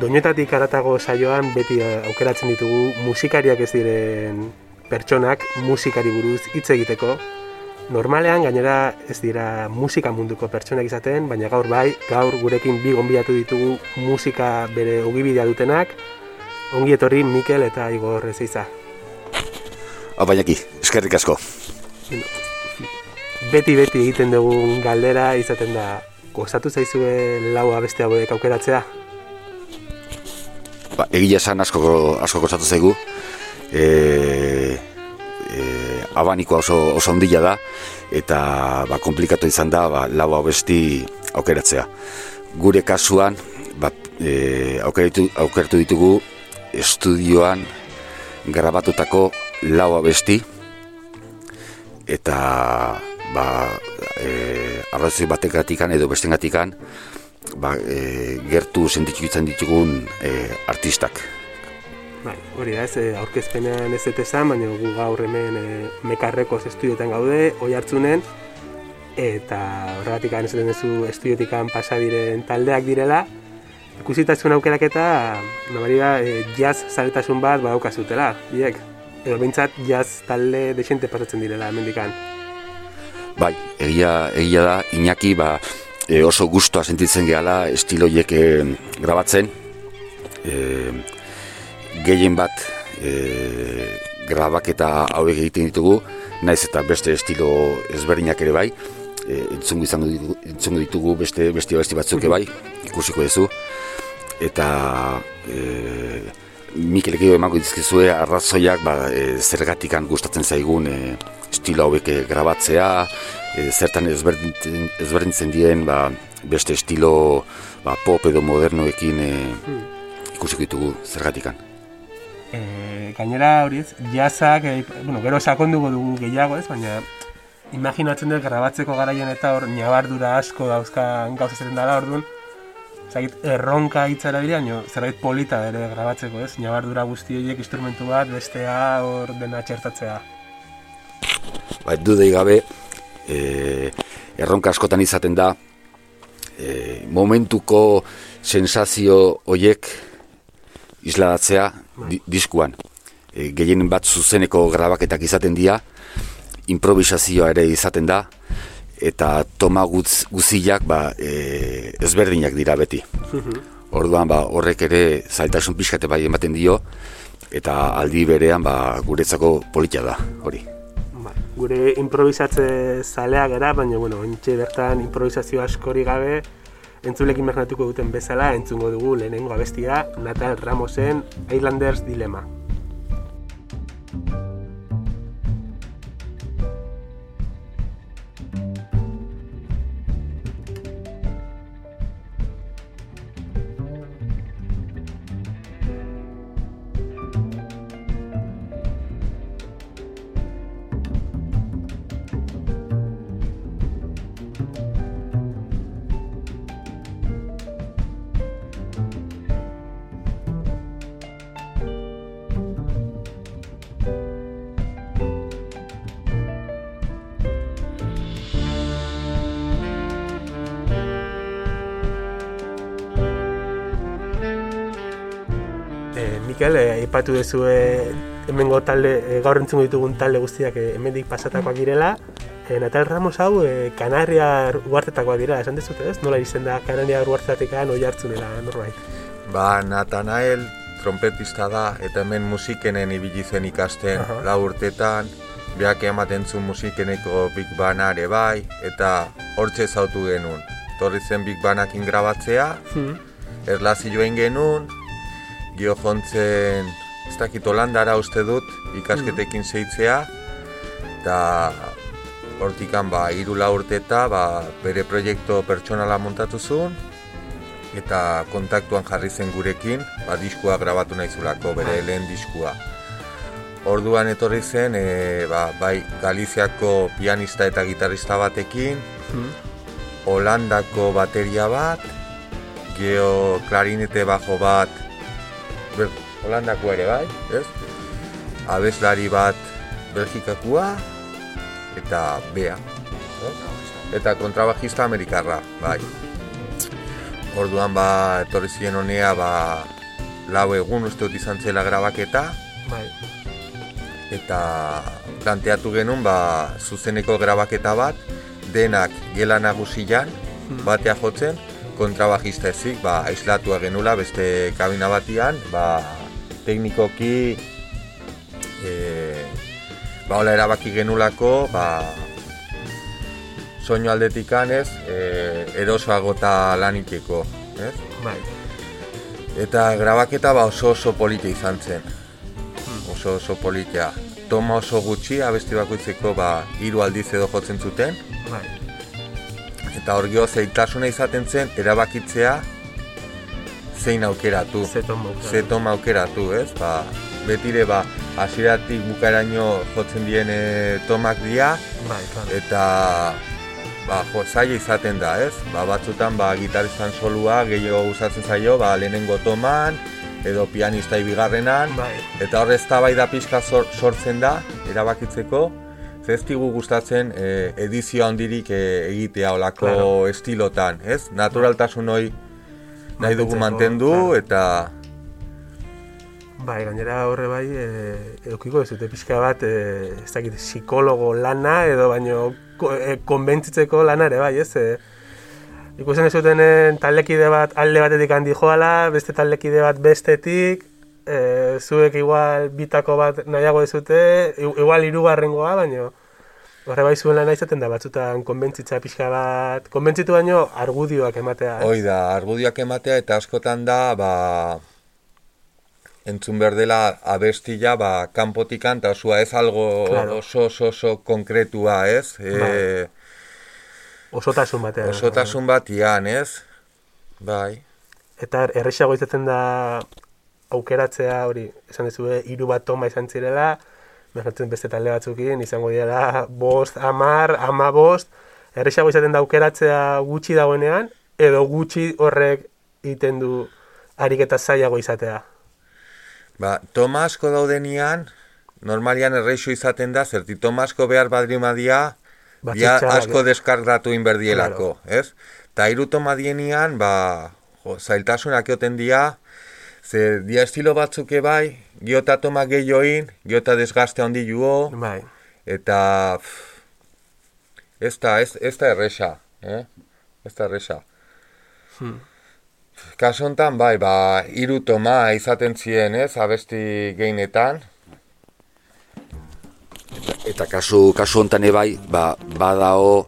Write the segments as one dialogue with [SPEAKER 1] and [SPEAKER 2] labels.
[SPEAKER 1] doinetatik aratago saioan beti eh, aukeratzen ditugu musikariak ez diren pertsonak musikari buruz hitz egiteko. Normalean gainera ez dira musika munduko pertsonak izaten, baina gaur bai, gaur gurekin bi gonbidatu ditugu musika bere ogibidea dutenak, ongi etorri Mikel eta Igor Ezeiza.
[SPEAKER 2] Apainaki, eskerrik asko.
[SPEAKER 1] Beti beti egiten dugun galdera izaten da gozatu zaizue lau abeste hauek aukeratzea.
[SPEAKER 2] Ba, egia esan asko, asko gozatu zaigu. E, e, abanikoa oso, oso ondila da, eta ba, komplikatu izan da ba, lau abesti aukeratzea. Gure kasuan, ba, e, aukeratu, aukeratu ditugu estudioan grabatutako lau abesti, eta ba, e, arrazoi batekatikan edo bestengatikan ba, e, gertu sentitu izan ditugun e, artistak.
[SPEAKER 1] Bai, hori da, ez, eh, aurkezpenean ez esan, baina gu gaur hemen e, mekarrekoz estudioetan gaude, oi hartzunen, eta horregatik ez duzu estudiotikan pasa diren taldeak direla, ikusitasun aukerak eta nabari da, e, jazz zaretasun bat badaukazutela, biek, edo bintzat jazz talde desente pasatzen direla hemendikan.
[SPEAKER 2] Bai, egia, egia da, Iñaki ba, e, oso gustoa sentitzen gehala estiloiek e, grabatzen. E, gehien bat e, grabaketa hauek egiten ditugu, naiz eta beste estilo ezberdinak ere bai, e, entzungu izango ditugu, entzungu ditugu beste beste beste batzuk bai, ikusiko duzu eta e, Mikel Gio emango dizkizue arrazoiak ba, e, zergatikan gustatzen zaigun e, estilo hauek e, grabatzea, e, zertan ezberdintzen, ezberdintzen dien ba, beste estilo ba, pop edo modernoekin e, ikusiko ditugu zergatikan.
[SPEAKER 1] E, gainera hori ez, jazak, e, bueno, gero sakonduko dugu gehiago ez, baina imaginatzen dut grabatzeko garaien eta hor nabardura asko dauzkan gauza zeren dara orduan, zait, erronka hitza erabila, zerbait polita ere grabatzeko, ez? Nabardura guzti horiek instrumentu bat, bestea hor dena txertatzea.
[SPEAKER 2] Ba, dudei gabe, e, erronka askotan izaten da, e, momentuko sensazio horiek isladatzea di, diskuan. E, gehienen bat zuzeneko grabaketak izaten dira, improvisazioa ere izaten da, eta toma guz, guziak ba, e, ezberdinak dira beti. Orduan ba, horrek ere zailtasun pixkate bai ematen dio eta aldi berean ba, guretzako politia da hori.
[SPEAKER 1] Gure improvisatze zalea gara, baina bueno, ontsi bertan improvisazio askori gabe entzulekin imaginatuko duten bezala entzungo dugu lehenengo abestia Natal Ramosen Islanders Dilema. Mikel, eh, aipatu duzu eh, hemengo talde, eh, gaur entzungo ditugun talde guztiak eh, hemendik pasatakoak direla. Eh, Natal Ramos hau eh, Kanariar uartetakoak dira, esan dezute ez? Nola izen da Kanariar uartetatik oi hartzunela norbait?
[SPEAKER 3] Ba, Natanael trompetista da eta hemen musikenen ibili zen ikasten uh lau urtetan. Beak ematen zu musikeneko Big Banare bai, eta hortxe zautu genuen. Torri zen Big Banakin grabatzea, hmm. erlazioen genuen, gio jontzen ez dakit Holandara uste dut ikasketekin zeitzea eta hortikan ba hiru urte eta ba, bere proiektu pertsonala montatu zuen eta kontaktuan jarri zen gurekin ba, diskua grabatu naizulako bere bai. lehen diskua Orduan etorri zen, e, ba, bai Galiziako pianista eta gitarista batekin, hmm. Holandako bateria bat, geo klarinete bajo bat Holandako ere bai, ez? Abeslari bat Belgikakua eta Bea. Ez? Eta kontrabajista Amerikarra, bai. orduan ba, etorri ziren honea, ba, lau egun uste dut izan zela grabaketa.
[SPEAKER 1] Bai.
[SPEAKER 3] Eta planteatu genuen, ba, zuzeneko grabaketa bat, denak gela nagusian,
[SPEAKER 1] Hmm.
[SPEAKER 3] batea jotzen, kontrabajista ezik, ba, aislatua genula beste kabina batian, ba, teknikoki, e, ba, hola erabaki genulako, ba, soinu aldetik ez, e, erosoago eta lanikeko, ez?
[SPEAKER 1] Bai.
[SPEAKER 3] Eta grabaketa ba oso oso polita izan zen. Oso oso polita. Toma oso gutxi abesti bakoitzeko ba hiru aldiz edo jotzen zuten
[SPEAKER 1] Bai.
[SPEAKER 3] Eta hor gero zeitasuna izaten zen erabakitzea zein aukeratu.
[SPEAKER 1] Ze tomo.
[SPEAKER 3] Ze toma aukeratu, ez? Ba, betire ba hasieratik bukaeraino jotzen dien e, tomak dira
[SPEAKER 1] Bai, claro.
[SPEAKER 3] eta ba, jo, zaila izaten da, ez? Ba, batzutan ba, gitaristan solua gehiago gustatzen zaio, ba, lehenengo toman, edo pianista ibigarrenan,
[SPEAKER 1] Bai.
[SPEAKER 3] eta hor ez da pixka sor, sortzen da, erabakitzeko, ze ez digu gustatzen e, edizio handirik e, egitea olako
[SPEAKER 1] Claro.
[SPEAKER 3] estilotan, ez? Naturaltasun hoi nahi dugu mantendu,
[SPEAKER 1] claro.
[SPEAKER 3] eta
[SPEAKER 1] Bai, gainera horre bai, e, edukiko ez dute pixka bat, e, ez dakit, psikologo lana edo baino ko, e, konbentzitzeko lana ere bai, ez? E, ikusten ez zutenen taldekide bat alde batetik handi joala, beste taldekide bat bestetik, e, zuek igual bitako bat nahiago ez dute, i- igual hirugarrengoa, baino horre bai zuen lana izaten da batzutan konbentzitza pixka bat, konbentzitu baino argudioak ematea. ez?
[SPEAKER 3] hoi da, argudioak ematea, eta askotan da, ba, entzun behar dela abestia, ba, kanpotikan, eta osua ez algo
[SPEAKER 1] Claro.
[SPEAKER 3] oso, oso, oso konkretua, ez? E,
[SPEAKER 1] Bai. Osotasun batean.
[SPEAKER 3] osotasun batian, ez? Bai.
[SPEAKER 1] Eta errexago izaten da aukeratzea hori, esan dezue, hiru bat toma izan zirela, merkatzen beste talde batzukin, izango dira bost, amar, ama bost, errexago izaten da aukeratzea gutxi dagoenean, edo gutxi horrek egiten du ariketa zailago izatea.
[SPEAKER 3] Ba, toma asko daudenian, normalian erreixo izaten da, zerti toma asko behar badrimadia,
[SPEAKER 1] Ba, txitxarrak,
[SPEAKER 3] asko
[SPEAKER 1] eh?
[SPEAKER 3] deskargatu inberdielako, ez? Ta hiru toma dienian, ba, jo, zailtasunak egoten dia, ze dia estilo batzuk bai, giota toma gehioin, giota desgaste handi juo,
[SPEAKER 1] Bai,
[SPEAKER 3] eta pff, ez da, ez, ez da erresa, eh? Ez da erresa.
[SPEAKER 1] Hmm.
[SPEAKER 3] Kasu honetan, bai, ba, hiru toma izaten ziren, ez, abesti gehienetan,
[SPEAKER 2] Eta kasu, kasu hontan ebai, ba, badao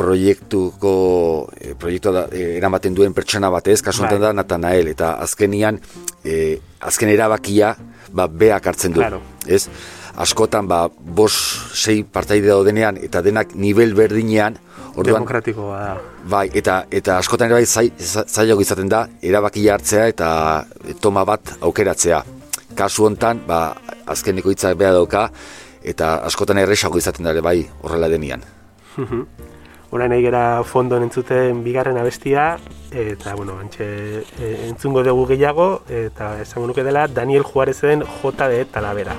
[SPEAKER 2] proiektuko, e, proiektua da, e, eramaten duen pertsona batez, kasu honetan
[SPEAKER 1] Bai.
[SPEAKER 2] da Natanael, eta azkenian, e, azken erabakia, ba, beak hartzen du,
[SPEAKER 1] Claro.
[SPEAKER 2] ez? Askotan, ba, bos, sei partaide daudenean, eta denak nivel berdinean, orduan,
[SPEAKER 1] demokratikoa da.
[SPEAKER 2] Bai, eta eta askotan ere bai zai- za- zailago izaten da erabakia hartzea eta toma bat aukeratzea. Kasu hontan, ba, azkeneko hitza bea dauka eta askotan erresago izaten da ere bai horrela denian.
[SPEAKER 1] Orain nahi gera fondon entzuten bigarren abestia, eta, bueno, antxe e, entzungo dugu gehiago, eta esango nuke dela Daniel Juarezen JD Talavera.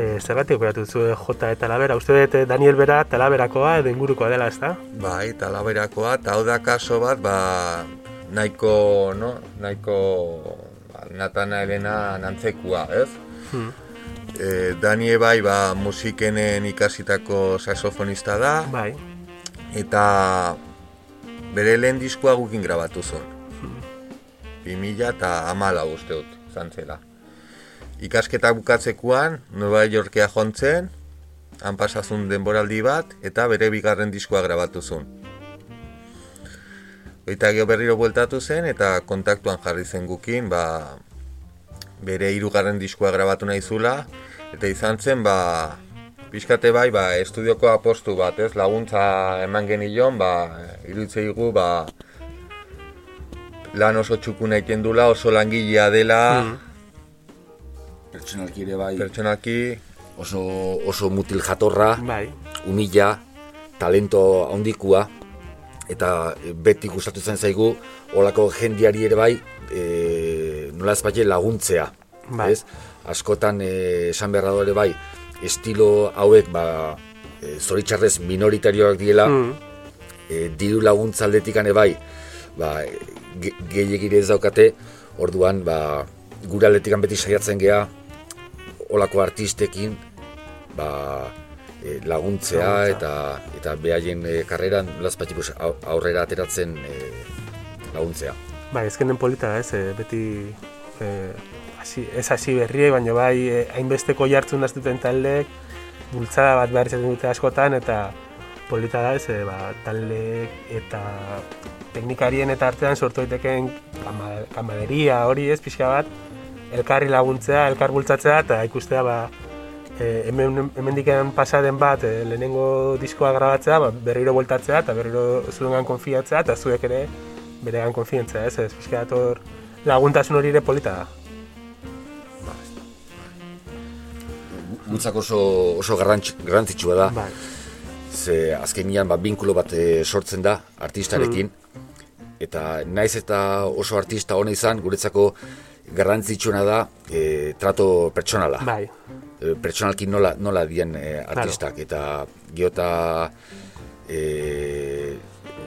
[SPEAKER 1] E, zergatik operatu zu J eta Talavera? Uste dut eh, Daniel Bera Talaverakoa edo ingurukoa dela, ezta?
[SPEAKER 3] bai, talaberakoa, eta hau da kaso bat, ba, nahiko, no, nahiko, ba, Natana Elena nantzekua, ez?
[SPEAKER 1] Hmm.
[SPEAKER 3] E, Dani bai, ba, musikenen ikasitako saxofonista da,
[SPEAKER 1] Bai,
[SPEAKER 3] eta bere lehen diskoa gukin grabatu zuen. 2000 eta amala uste dut, izan zela. Ikasketa bukatzekuan, Nueva Yorkea jontzen, han pasazun denboraldi bat, eta bere bigarren diskoa grabatu zuen. Eta gero berriro bueltatu zen eta kontaktuan jarri zen gukin, ba, bere hirugarren diskoa grabatu nahi zula, eta izan zen, ba, pixkate bai, ba, estudioko apostu bat, ez, laguntza eman genion, ba, iruditzeigu, ba, lan oso txukuna egiten dula, oso langilea dela, mm.
[SPEAKER 2] Pertsonalki ere bai.
[SPEAKER 3] Pertsonalki.
[SPEAKER 2] Oso, oso mutil jatorra,
[SPEAKER 1] bai.
[SPEAKER 2] umila, talento handikua, eta beti gustatu zen zaigu, olako jendiari ere bai, e, nola ez laguntzea. Bai. Ez? Askotan e, esan beharra ere bai, estilo hauek ba, e, zoritxarrez minoritarioak diela, mm. e, diru laguntza aldetik bai, ba, gehiagire ez daukate, orduan, ba, gure aldetik beti saiatzen gea, olako artistekin, ba, e, laguntzea eta eta behaien e, karreran lazpatiko aurrera ateratzen e, laguntzea.
[SPEAKER 1] Bai, ezkenen polita ez, e, beti e, hasi, ez hasi berrie, baina bai hainbesteko jartzen daztuten taldeek, bultzada bat behar izaten dute askotan, eta polita da ez, e, ba, taldeek eta teknikarien eta artean sortu daiteken kamaderia hori ez, pixka bat, elkarri laguntzea, elkar bultzatzea, eta ikustea ba, e, hemen, hemen pasaden bat e, lehenengo diskoa grabatzea, ba, berriro bueltatzea eta berriro zuengan konfiatzea eta zuek ere beregan konfientzea, ez, ez, pixka dator laguntasun hori ere polita da.
[SPEAKER 2] Gutzak oso, oso garrantzitsua da. Bai. Ze azkenian ba, binkulo bat e, sortzen da artistarekin. Mm. Eta naiz eta oso artista hona izan, guretzako garrantzitsuna da e, trato pertsonala.
[SPEAKER 1] Bai.
[SPEAKER 2] E, pertsonalki nola, nola dien e, artistak. Claro. Eta giota e,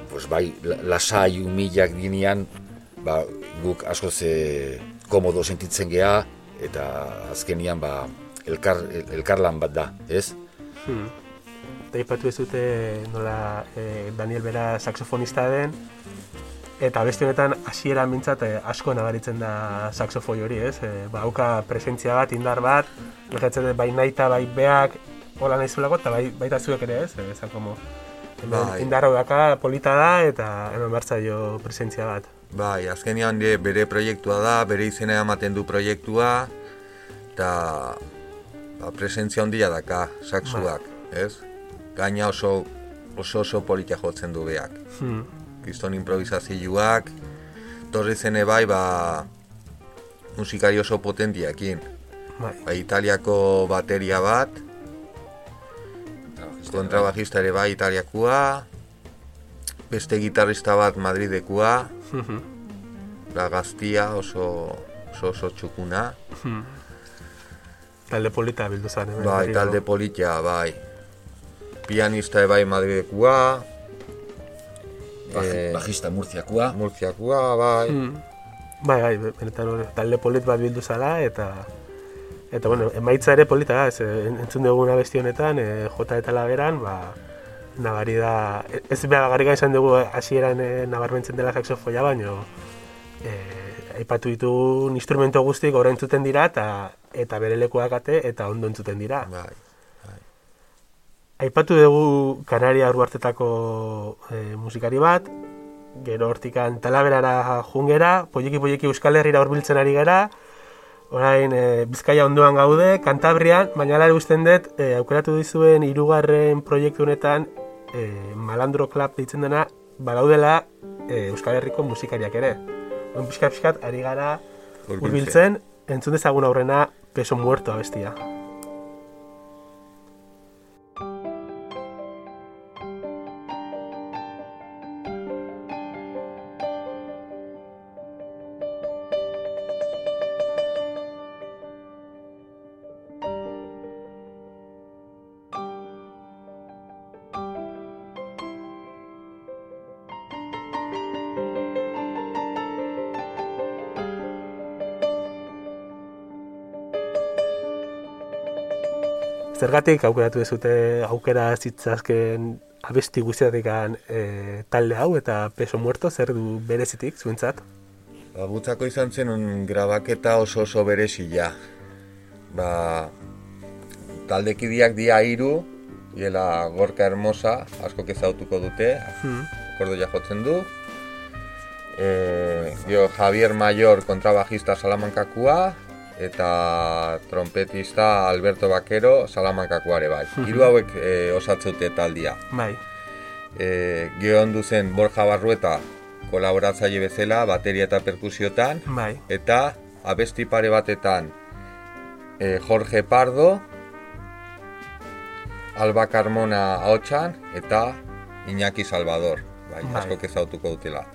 [SPEAKER 2] pues bai, lasai humilak dinean, ba, guk asko ze komodo sentitzen gea, eta azkenian ba, elkar, elkarlan bat da, ez?
[SPEAKER 1] Hmm. Eta ipatu ez dute nola e, Daniel Bera saxofonista den, eta beste honetan hasiera mintzat eh, asko nabaritzen da saxofoi hori, ez? E, ba, auka presentzia bat, indar bat, lehetzen bai naita, bai beak, hola nahi zulako, eta bai, baita zuek ere, ez? E, como, bai. indarro daka, polita da, eta hemen bartza jo presentzia bat.
[SPEAKER 3] Bai, azkenean bere proiektua da, bere izena ematen du proiektua, eta ba, presentzia handia daka, saxuak, bai. ez? Gaina oso oso oso politia jotzen du beak. Hmm kriston improvisazioak, torri zene bai, ba, musikari oso potentiakin. Bai. Ba, italiako bateria bat, kontrabajista ere bai italiakua, beste gitarrista bat madridekua, mhm. la gaztia oso, oso, oso txukuna. Mhm.
[SPEAKER 1] Talde polita bildu zan,
[SPEAKER 3] Bai, talde polita, bai. Pianista ere bai madridekua,
[SPEAKER 2] eh, bajista murziakua.
[SPEAKER 3] Murziakua, bai. Mm.
[SPEAKER 1] Bai, bai, benetan hori, talde polit bat bildu zala, eta... Eta, bueno, emaitza ere polita da, ez, eh, entzun dugu besti honetan, e, jota eta laberan, ba, nabari da... Ez behar garrika izan dugu hasieran e, nabarmentzen dela saxofoia, baino... E, aipatu ditu instrumento guztik gora entzuten dira, eta, eta bere lekuak ate, eta ondo entzuten dira.
[SPEAKER 3] Bai.
[SPEAKER 1] Aipatu dugu Kanaria arruartetako e, musikari bat, gero hortikan talaberara jungera, poieki poieki Euskal Herriera horbiltzen ari gara, orain e, Bizkaia ondoan gaude, Kantabrian, baina lare usten dut, e, aukeratu dizuen hirugarren proiektu honetan, e, Malandro Club ditzen dena, balaudela e, Euskal Herriko musikariak ere. On pixkat pixkat ari gara hurbiltzen, entzun dezagun aurrena peso muerto abestia. Zergatik aukeratu dezute aukera zitzazken abesti guztiatik e, talde hau eta peso muerto zer du berezitik zuentzat?
[SPEAKER 3] Ba, gutzako izan zen un grabaketa oso oso berezia. Ba, taldekidiak dia iru, hiela gorka hermosa, asko kezautuko dute, hmm. akordo jotzen du. e, gio, Javier Mayor kontrabajista salamankakua, eta trompetista Alberto Bakero salamankakuare bai. Hiru hauek e, osatzute taldia.
[SPEAKER 1] Bai.
[SPEAKER 3] E, gio ondu zen Borja Barrueta kolaboratzaile bezala, bateria eta perkusiotan,
[SPEAKER 1] Bai.
[SPEAKER 3] eta abesti pare batetan e, Jorge Pardo, Alba Carmona ahotsan eta Iñaki Salvador, bai,
[SPEAKER 1] Bai.
[SPEAKER 3] asko ezautuko dutela.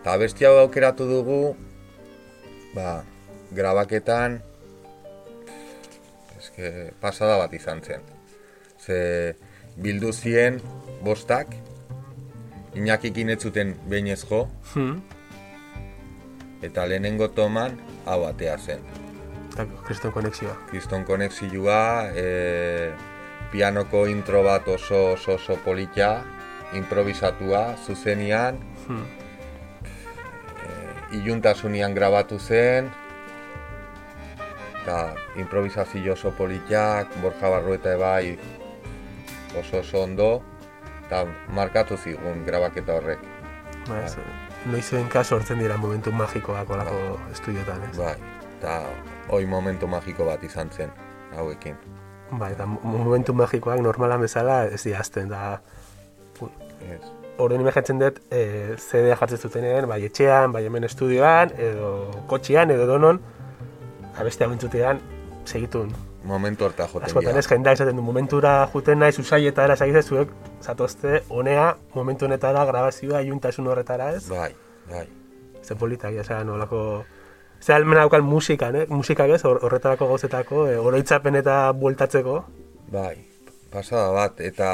[SPEAKER 3] Eta abesti hau aukeratu dugu, ba, grabaketan, eske, pasada bat izan zen. Ze bildu zien bostak, Iñakikin ez zuten behin
[SPEAKER 1] Hmm.
[SPEAKER 3] eta lehenengo toman hau atea zen.
[SPEAKER 1] Kriston konexioa.
[SPEAKER 3] Kriston konexioa, e, pianoko intro bat oso oso, oso polita, improvisatua, zuzenian,
[SPEAKER 1] Hmm.
[SPEAKER 3] iluntasunean grabatu zen, eta improvisazio oso politak, Borja Barrueta ebai oso oso ondo, eta markatu zigun grabaketa horrek.
[SPEAKER 1] Bai, ez, noizen kaso hortzen dira momentu magikoak olako estudiotan, ez?
[SPEAKER 3] Bai, eta hoi momentu magiko bat izan zen, hauekin.
[SPEAKER 1] Bai, eta mo- momentu magikoak normalan bezala ez dira azten, da...
[SPEAKER 3] Ez.
[SPEAKER 1] Horren imaginatzen dut, e, CD jartzen zutenean, bai etxean, bai hemen estudioan, edo kotxean, edo donon, abeste hau entzutean, segitun.
[SPEAKER 3] Momentu horta joten
[SPEAKER 1] Askotan
[SPEAKER 3] dira.
[SPEAKER 1] ez, jendak esaten du, momentura juten nahi zuzaietara, esagize zuek, zatozte, honea, momentu honetara, grabazioa, iuntasun horretara, ez?
[SPEAKER 3] Bai, bai.
[SPEAKER 1] Ze politak, ja, zera, nolako... Ze almena daukan musikan, eh? Musikak ez, hor- horretarako gauzetako, e, oroitzapen eta bueltatzeko.
[SPEAKER 3] Bai, pasada bat, eta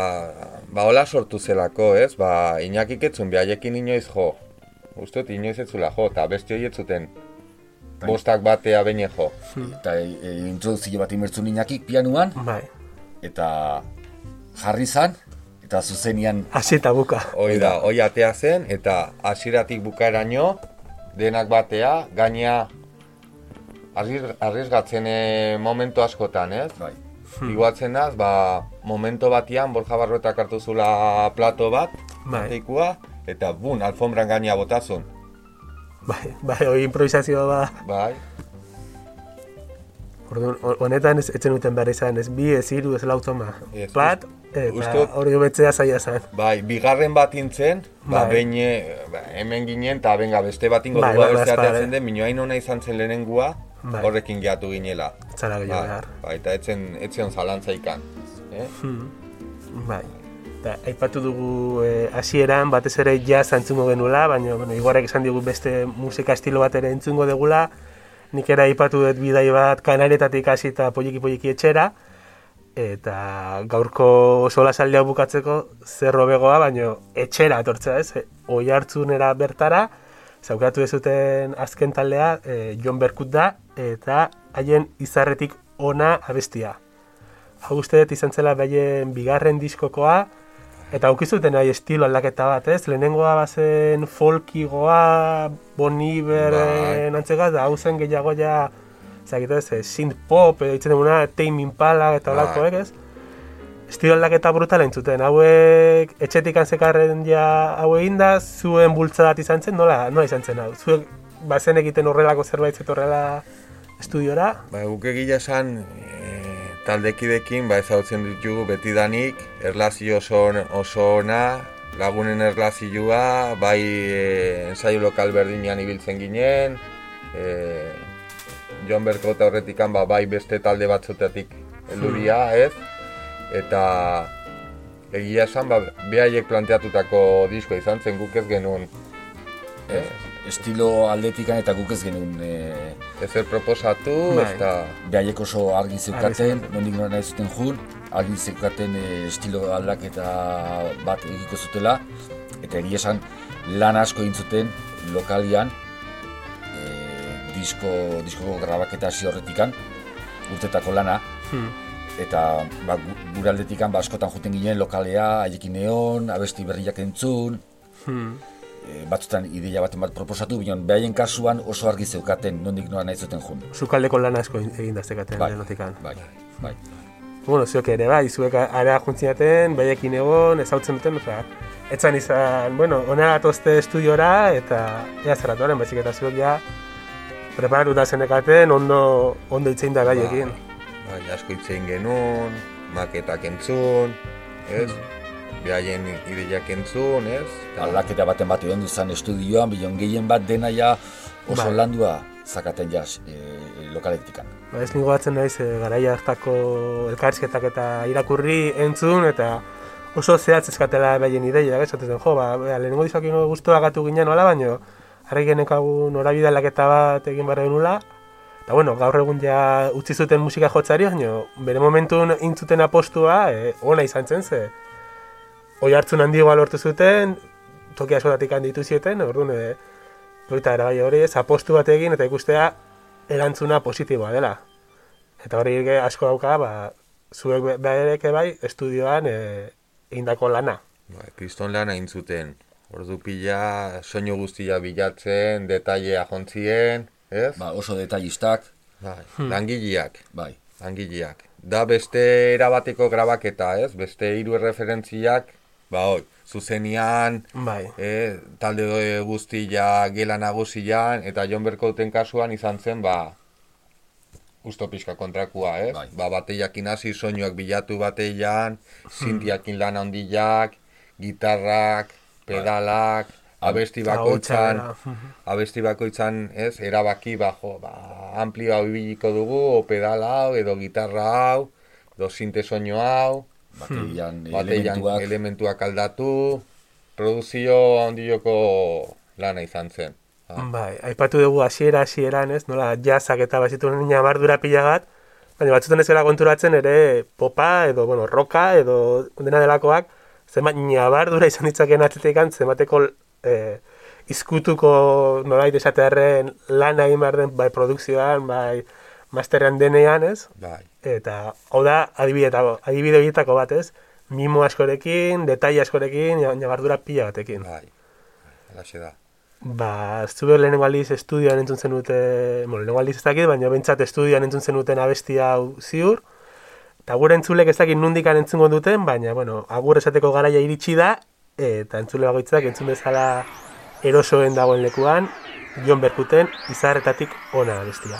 [SPEAKER 3] ba hola sortu zelako, ez? Ba, Iñakik etzun behaiekin inoiz jo. Ustot inoiz etzula jo, eta beste hori etzuten bostak batea behin jo.
[SPEAKER 2] Eta e, e, introduzio bat imertzun inakik pianuan,
[SPEAKER 1] Bai,
[SPEAKER 2] eta jarri zan, eta zuzenian
[SPEAKER 1] hasi eta buka.
[SPEAKER 3] Hoi da, hoi atea zen, eta hasieratik bukaeraino, denak batea, gaina arriesgatzen e, momentu askotan, ez?
[SPEAKER 2] bai,
[SPEAKER 3] Iguatzen naz, ba, momento batian Borja Barruetak hartu zula plato bat,
[SPEAKER 1] Bai.
[SPEAKER 3] eta bun, alfombran gaina botazun.
[SPEAKER 1] Bai, bai, hori improvisazioa ba.
[SPEAKER 3] Bai,
[SPEAKER 1] Orduan, ho- honetan ez etzen duten behar izan, ez bi, ez hiru, ez lau toma.
[SPEAKER 3] Ez,
[SPEAKER 1] Plat, eta hori hobetzea zaila zen.
[SPEAKER 3] bai, bigarren bat intzen, ba,
[SPEAKER 1] Bai.
[SPEAKER 3] behin, e, ba, hemen ginen, eta benga, beste bat ingo
[SPEAKER 1] Bai,
[SPEAKER 3] dugu
[SPEAKER 1] bai, bai,
[SPEAKER 3] den, minoain hona izan zen lehenengua,
[SPEAKER 1] Bai.
[SPEAKER 3] horrekin gehiatu ginela.
[SPEAKER 1] Zara gehiago
[SPEAKER 3] Bai,
[SPEAKER 1] behar.
[SPEAKER 3] bai, eta etzen, etzen zalantza ikan. Eh?
[SPEAKER 1] Bai. Eta, aipatu dugu eh, hasieran batez ere jazz entzungo genuela, baina bueno, Igorrek esan digu beste musika estilo bat ere entzungo degula. Nik ere aipatu dut bidai bat kanaretatik hasi eta poliki poliki etxera. Eta gaurko sola hau bukatzeko zer hobegoa, baina etxera etortzea ez. E, Oi hartzunera bertara, zaukatu dezuten azken taldea, e, Jon Berkut da, eta haien izarretik ona abestia. Hau uste dut izan zela behaien bigarren diskokoa, eta aukizuten nahi estilo aldaketa bat, ez? Lehenengoa bazen folkigoa, Bon Iveren
[SPEAKER 3] Bai.
[SPEAKER 1] antzeka, da hau zen gehiago ja, zagitu ez, eh, synth pop, edo ditzen duguna, Tame Impala eta
[SPEAKER 3] Bai.
[SPEAKER 1] olakoek, ez? Estilo aldaketa brutala entzuten, hauek etxetik antzekarren ja hau egin da, zuen bultzadat izan zen, nola, nola izan zen hau? Zuek bazen egiten horrelako zerbait zetorrela estudiora?
[SPEAKER 3] Ba, guk egia esan, e, taldekidekin, ba, ezagutzen ditugu betidanik, erlazio oso, oso ona, lagunen erlazioa, bai e, ensaio lokal berdinean ibiltzen ginen, e, Jon Berkota horretikan, ba, bai beste talde batzutatik helduria, ez? Eta egia esan, ba, behaiek planteatutako diskoa izan zen guk ez genuen, ez?
[SPEAKER 2] Estilo aldetikan eta guk ez genuen e,
[SPEAKER 3] Ezer proposatu,
[SPEAKER 1] Bai.
[SPEAKER 3] ez da...
[SPEAKER 2] behaiek oso argi zeukaten, nondik nora nahi zuten jun, argi zeukaten e, estilo aldaketa bat egiko zutela, eta egia esan lan asko egin zuten lokalian, e, disko, diskoko grabaketa hasi horretikan, urtetako lana,
[SPEAKER 1] Hmm.
[SPEAKER 2] eta ba, gu- gure aldetikan ba, askotan juten ginen lokalea, haiekin egon, abesti berriak entzun,
[SPEAKER 1] Hmm.
[SPEAKER 2] E, batzutan ideia baten bat proposatu, bion behaien kasuan oso argi zeukaten nondik nora nahi zuten jun.
[SPEAKER 1] Zukaldeko lan asko egin daztekaten
[SPEAKER 2] Bai,
[SPEAKER 1] denotikan.
[SPEAKER 2] bai, bai.
[SPEAKER 1] bueno, zuek ere bai, zuek ara juntzinaten, baiekin egon, ezautzen duten, oza, etzan izan, bueno, onera tozte estudiora, eta ea zerratuaren, baizik eta zuek ja, preparatuta zenekaten, ondo, ondo itzein da baiekin.
[SPEAKER 3] Bai, bai, asko itzein genuen, maketak entzun, ez? Mm. Behaien ideiak entzun, ez?
[SPEAKER 2] Aldaketa baten bat egon duzan estudioan, bion gehien bat dena ja oso bai. landua zakaten jaz e, lokaletikan.
[SPEAKER 1] Ba, ez nigo batzen naiz e, garaia hartako elkarizketak eta irakurri entzun eta oso zehatz eskatela behien ideia, ez zen, jo, ba, lehenengo dizak ino guztua gatu ginen nola, baino, harri genekagu norabide aldaketa bat egin barra nula, eta bueno, gaur egun ja utzi zuten musika jotzari, baino, bere momentun intzuten apostua, e, ona izan zen, ze, oi hartzun handigoa lortu zuten, toki askotatik handitu zieten, orduan, e, Eta eragai hori ez, apostu bat egin eta ikustea erantzuna positiboa dela. Eta hori asko dauka, ba, zuek behareke bai, estudioan e, indako lana.
[SPEAKER 3] Ba, kriston lana intzuten. Ordu pila, soinu guztia bilatzen, detailea jontzien, ez?
[SPEAKER 2] Ba, oso detailistak.
[SPEAKER 3] Bai, hmm. langileak.
[SPEAKER 2] Bai.
[SPEAKER 3] Langileak. Da beste erabateko grabaketa, ez? Beste hiru referentziak, ba, hoi, zuzenian,
[SPEAKER 1] bai.
[SPEAKER 3] e, talde guztia gela nagusian, eta Jon Berkouten kasuan izan zen, ba, usto pixka kontrakua, ez? Bai. Ba, bateiakin hasi soinuak bilatu bateian, zintiakin lan handiak, gitarrak, pedalak, bai. abesti bakoitzan, abesti bakoitzan, ez, erabaki bajo, ba, amplio hau dugu, o pedala hau, edo gitarra hau, edo zinte soinu hau,
[SPEAKER 2] baterian hmm. elementuak.
[SPEAKER 3] elementuak aldatu, produzio handioko lana izan zen.
[SPEAKER 1] Ah. Bai, aipatu dugu hasiera hasieran, ez? Nola jazzak eta basitu nina bardura pilagat, baina batzuten ez gara konturatzen ere popa edo, bueno, roka edo dena delakoak, zenbat nabardura izan ditzaken atletik zenbateko eh, izkutuko nolait esatearen lan egin behar den, bai, produkzioan, bai, masterrean denean, ez?
[SPEAKER 3] Bai.
[SPEAKER 1] Eta, hau da, adibidetako, adibidetako bat, ez? Mimo askorekin, detai askorekin, nabardura pila batekin.
[SPEAKER 3] Bai, alaxe da.
[SPEAKER 1] Ba, zube lehenengo aldiz estudioan entzun zenute, bueno, lehenengo aldiz ez dakit, baina bentsat estudioan entzun zenuten abestia hau ziur, eta gure entzulek ez dakit nundikan entzungo duten, baina, bueno, agur esateko garaia iritsi da, eta entzule bagoitzak entzun bezala erosoen dagoen lekuan, Jon Berkuten, izarretatik ona abestia.